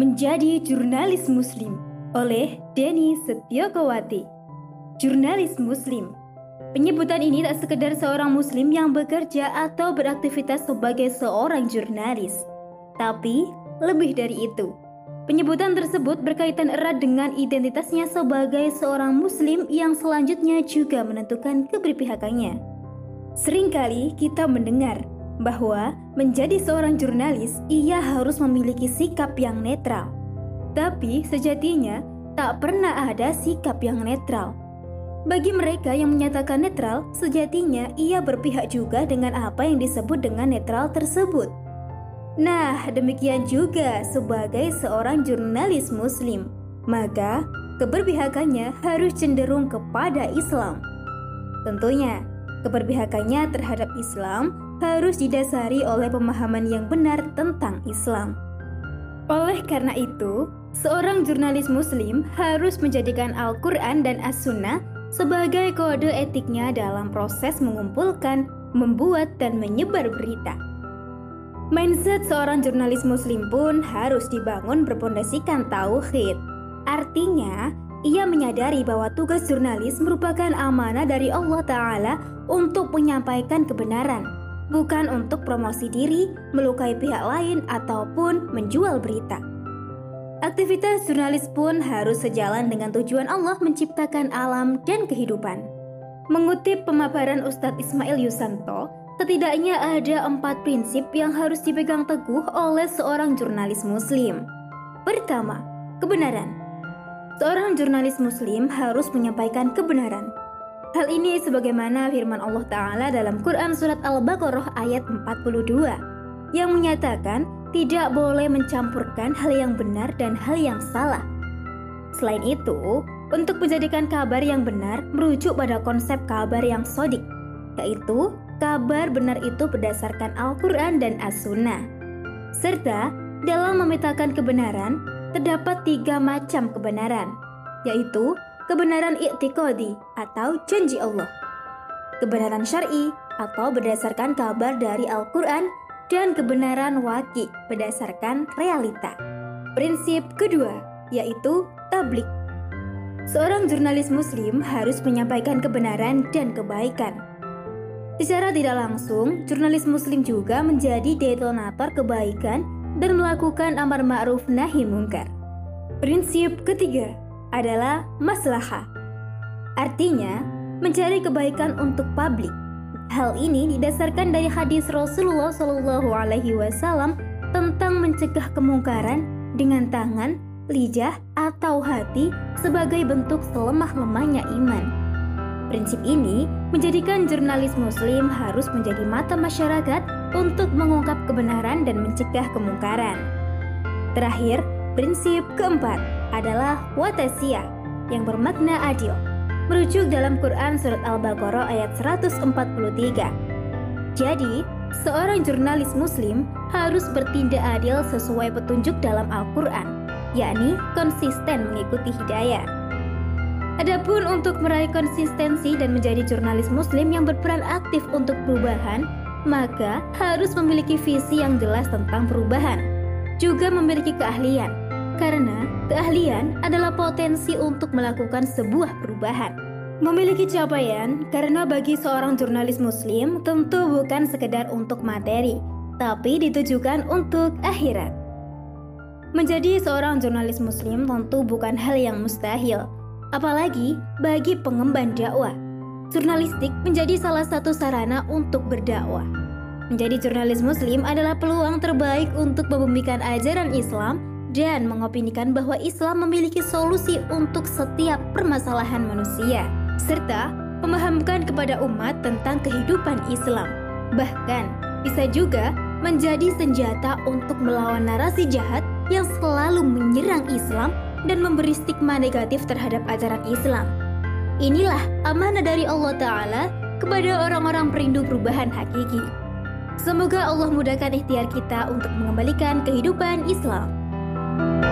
Menjadi Jurnalis Muslim oleh Denny Setiokowati. Jurnalis Muslim Penyebutan ini tak sekedar seorang muslim yang bekerja atau beraktivitas sebagai seorang jurnalis, tapi lebih dari itu. Penyebutan tersebut berkaitan erat dengan identitasnya sebagai seorang muslim yang selanjutnya juga menentukan keberpihakannya. Seringkali kita mendengar bahwa menjadi seorang jurnalis ia harus memiliki sikap yang netral. Tapi sejatinya tak pernah ada sikap yang netral bagi mereka yang menyatakan netral, sejatinya ia berpihak juga dengan apa yang disebut dengan netral tersebut. Nah, demikian juga sebagai seorang jurnalis Muslim, maka keberpihakannya harus cenderung kepada Islam. Tentunya, keberpihakannya terhadap Islam harus didasari oleh pemahaman yang benar tentang Islam. Oleh karena itu, seorang jurnalis Muslim harus menjadikan Al-Quran dan As-Sunnah sebagai kode etiknya dalam proses mengumpulkan, membuat, dan menyebar berita. Mindset seorang jurnalis muslim pun harus dibangun berpondasikan tauhid. Artinya, ia menyadari bahwa tugas jurnalis merupakan amanah dari Allah Ta'ala untuk menyampaikan kebenaran, bukan untuk promosi diri, melukai pihak lain, ataupun menjual berita. Aktivitas jurnalis pun harus sejalan dengan tujuan Allah menciptakan alam dan kehidupan. Mengutip pemaparan Ustadz Ismail Yusanto, setidaknya ada empat prinsip yang harus dipegang teguh oleh seorang jurnalis muslim. Pertama, kebenaran. Seorang jurnalis muslim harus menyampaikan kebenaran. Hal ini sebagaimana firman Allah Ta'ala dalam Quran Surat Al-Baqarah ayat 42 yang menyatakan tidak boleh mencampurkan hal yang benar dan hal yang salah. Selain itu, untuk menjadikan kabar yang benar merujuk pada konsep kabar yang sodik, yaitu kabar benar itu berdasarkan Al-Quran dan As-Sunnah. Serta dalam memetakan kebenaran, terdapat tiga macam kebenaran, yaitu kebenaran iktikodi atau janji Allah, kebenaran syari atau berdasarkan kabar dari Al-Quran dan kebenaran waki berdasarkan realita. Prinsip kedua yaitu tablik. Seorang jurnalis muslim harus menyampaikan kebenaran dan kebaikan. Secara tidak langsung, jurnalis muslim juga menjadi detonator kebaikan dan melakukan amar ma'ruf nahi mungkar. Prinsip ketiga adalah maslahah. Artinya, mencari kebaikan untuk publik Hal ini didasarkan dari hadis Rasulullah Shallallahu Alaihi Wasallam tentang mencegah kemungkaran dengan tangan, lidah, atau hati sebagai bentuk selemah-lemahnya iman. Prinsip ini menjadikan jurnalis Muslim harus menjadi mata masyarakat untuk mengungkap kebenaran dan mencegah kemungkaran. Terakhir, prinsip keempat adalah watasia yang bermakna adil merujuk dalam Quran Surat Al-Baqarah ayat 143. Jadi, seorang jurnalis muslim harus bertindak adil sesuai petunjuk dalam Al-Quran, yakni konsisten mengikuti hidayah. Adapun untuk meraih konsistensi dan menjadi jurnalis muslim yang berperan aktif untuk perubahan, maka harus memiliki visi yang jelas tentang perubahan, juga memiliki keahlian, karena keahlian adalah potensi untuk melakukan sebuah perubahan. Memiliki capaian karena bagi seorang jurnalis muslim tentu bukan sekedar untuk materi, tapi ditujukan untuk akhirat. Menjadi seorang jurnalis muslim tentu bukan hal yang mustahil, apalagi bagi pengemban dakwah. Jurnalistik menjadi salah satu sarana untuk berdakwah. Menjadi jurnalis muslim adalah peluang terbaik untuk membumikan ajaran Islam dan mengopinikan bahwa Islam memiliki solusi untuk setiap permasalahan manusia serta memahamkan kepada umat tentang kehidupan Islam. Bahkan bisa juga menjadi senjata untuk melawan narasi jahat yang selalu menyerang Islam dan memberi stigma negatif terhadap ajaran Islam. Inilah amanah dari Allah Ta'ala kepada orang-orang perindu perubahan hakiki. Semoga Allah mudahkan ikhtiar kita untuk mengembalikan kehidupan Islam. you